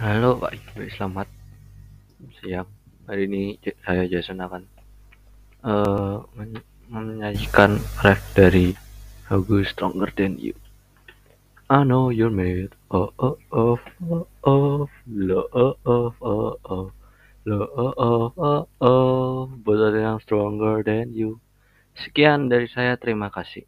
Halo Pak Ibu, selamat siang. Hari ini saya Jason akan eh, uh, menyanyikan ref dari lagu Stronger Than You. I know you're made oh oh oh oh oh love oh oh oh oh love oh oh oh oh but yang stronger than you. Sekian dari saya, terima kasih.